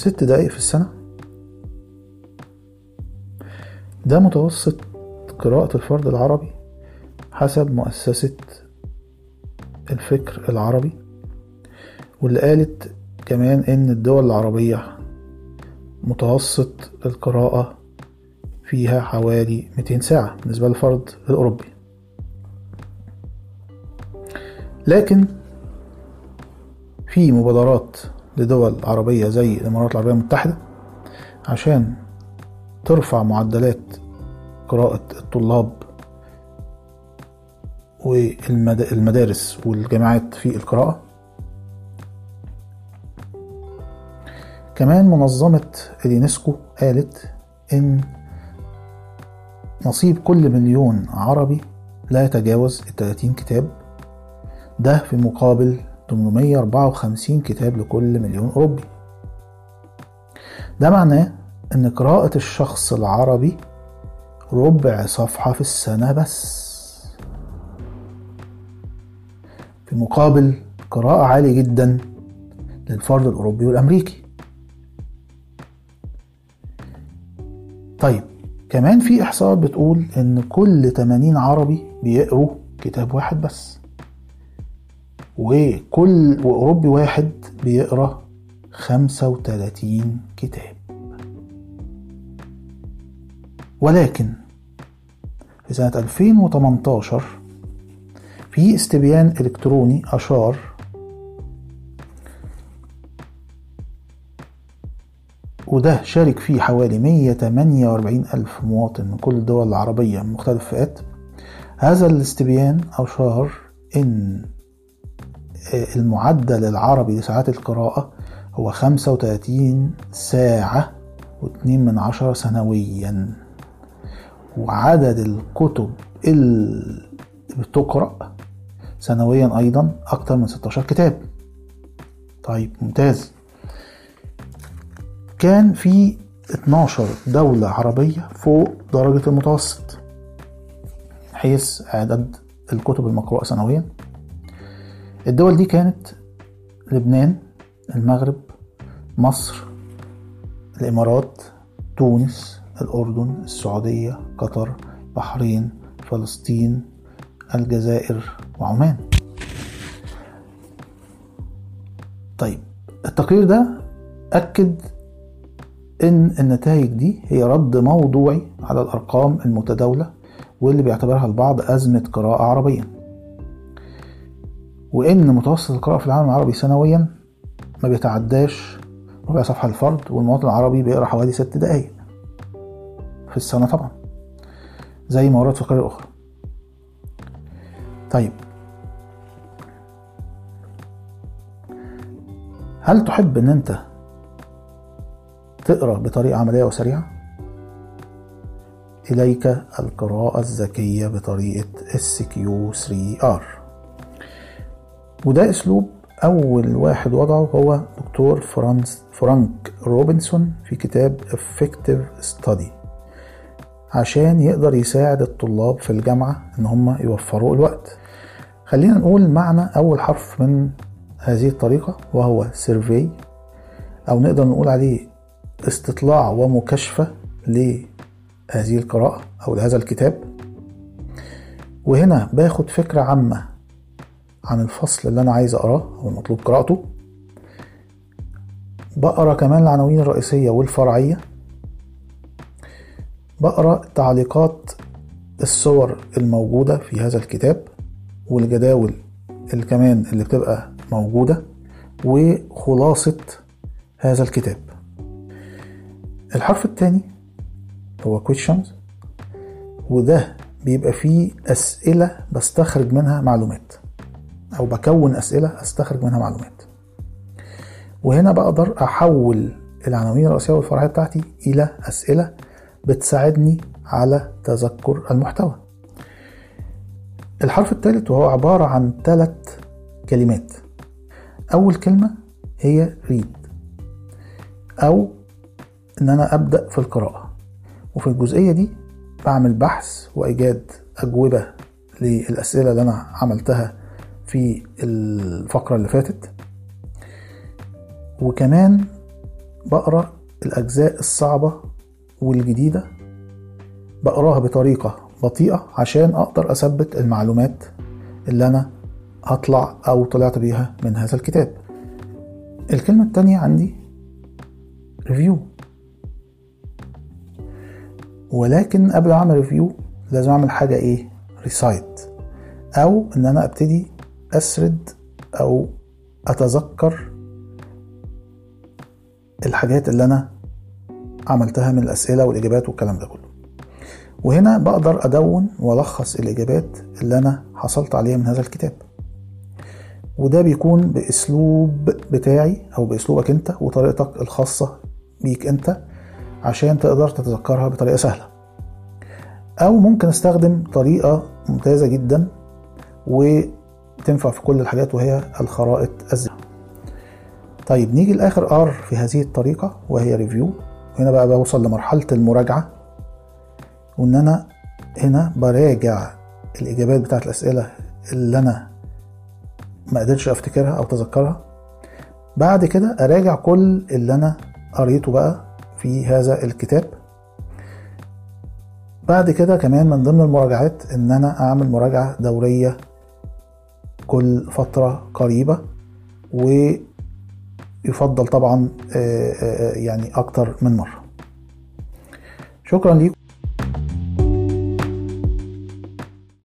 ست دقايق في السنة. ده متوسط قراءة الفرد العربي حسب مؤسسة الفكر العربي واللي قالت كمان إن الدول العربية متوسط القراءة فيها حوالي 200 ساعة بالنسبة للفرد الأوروبي. لكن في مبادرات لدول عربية زي الإمارات العربية المتحدة عشان ترفع معدلات قراءة الطلاب والمدارس والجامعات في القراءة. كمان منظمة اليونسكو قالت إن نصيب كل مليون عربي لا يتجاوز 30 كتاب. ده في مقابل 854 كتاب لكل مليون أوروبي. ده معناه إن قراءة الشخص العربي ربع صفحة في السنة بس. في مقابل قراءة عالية جدا للفرد الأوروبي والأمريكي. طيب كمان في إحصاءات بتقول إن كل 80 عربي بيقروا كتاب واحد بس. وكل وأوروبي واحد بيقرأ 35 كتاب. ولكن في سنة 2018 في استبيان إلكتروني أشار وده شارك فيه حوالي 148 ألف مواطن من كل الدول العربية من مختلف الفئات. هذا الاستبيان أشار إن المعدل العربي لساعات القراءة هو 35 ساعة واتنين من عشرة سنويا. وعدد الكتب اللي بتقرأ سنويا أيضا أكتر من 16 كتاب. طيب ممتاز. كان في 12 دولة عربية فوق درجة المتوسط حيث عدد الكتب المقروءة سنويا. الدول دي كانت لبنان المغرب مصر الإمارات تونس الأردن السعودية قطر بحرين فلسطين الجزائر وعمان. طيب التقرير ده أكد إن النتائج دي هي رد موضوعي على الأرقام المتداولة واللي بيعتبرها البعض أزمة قراءة عربيا. وإن متوسط القراءة في العالم العربي سنويا ما بيتعداش ربع صفحة الفرد والمواطن العربي بيقرأ حوالي ست دقايق في السنة طبعا زي ما ورد في القراءة الأخرى طيب. هل تحب إن أنت تقرأ بطريقة عملية وسريعة؟ إليك القراءة الذكية بطريقة SQ 3 R وده أسلوب أول واحد وضعه هو دكتور فرانس فرانك روبنسون في كتاب Effective Study عشان يقدر يساعد الطلاب في الجامعة إن هم يوفروا الوقت. خلينا نقول معنى أول حرف من هذه الطريقة وهو سيرفي أو نقدر نقول عليه استطلاع ومكاشفة لهذه القراءة أو لهذا الكتاب. وهنا باخد فكرة عامة. عن الفصل اللي أنا عايز أقراه أو المطلوب قراءته. بقرأ كمان العناوين الرئيسية والفرعية. بقرأ تعليقات الصور الموجودة في هذا الكتاب والجداول اللي كمان اللي بتبقى موجودة وخلاصة هذا الكتاب. الحرف الثاني هو questions وده بيبقى فيه أسئلة بستخرج منها معلومات. أو بكون أسئلة أستخرج منها معلومات. وهنا بقدر أحول العناوين الرئيسية والفرعية بتاعتي إلى أسئلة بتساعدني على تذكر المحتوى. الحرف الثالث وهو عبارة عن ثلاث كلمات. أول كلمة هي read. أو إن أنا أبدأ في القراءة. وفي الجزئية دي بعمل بحث وإيجاد أجوبة للأسئلة اللي أنا عملتها في الفقرة اللي فاتت. وكمان بقرأ الأجزاء الصعبة والجديدة. بقراها بطريقة بطيئة عشان أقدر أثبت المعلومات اللي أنا هطلع أو طلعت بيها من هذا الكتاب. الكلمة التانية عندي ريفيو ولكن قبل ما أعمل review لازم أعمل حاجة إيه؟ recite أو إن أنا أبتدي أسرد أو أتذكر الحاجات اللي أنا عملتها من الأسئلة والإجابات والكلام ده كله. وهنا بقدر أدون وألخص الإجابات اللي أنا حصلت عليها من هذا الكتاب. وده بيكون بأسلوب بتاعي أو بأسلوبك أنت وطريقتك الخاصة بيك أنت عشان تقدر تتذكرها بطريقة سهلة. أو ممكن أستخدم طريقة ممتازة جدا وتنفع في كل الحاجات وهي الخرائط الذهنيه طيب نيجي لآخر R في هذه الطريقة وهي review هنا بقى بوصل لمرحلة المراجعة. وإن أنا هنا براجع الإجابات بتاعت الأسئلة اللي أنا ما قدرتش أفتكرها أو اتذكرها بعد كده أراجع كل اللي أنا قريته بقى في هذا الكتاب. بعد كده كمان من ضمن المراجعات إن أنا أعمل مراجعة دورية كل فترة قريبة ويفضل طبعا يعني أكتر من مرة. شكرا ليكم.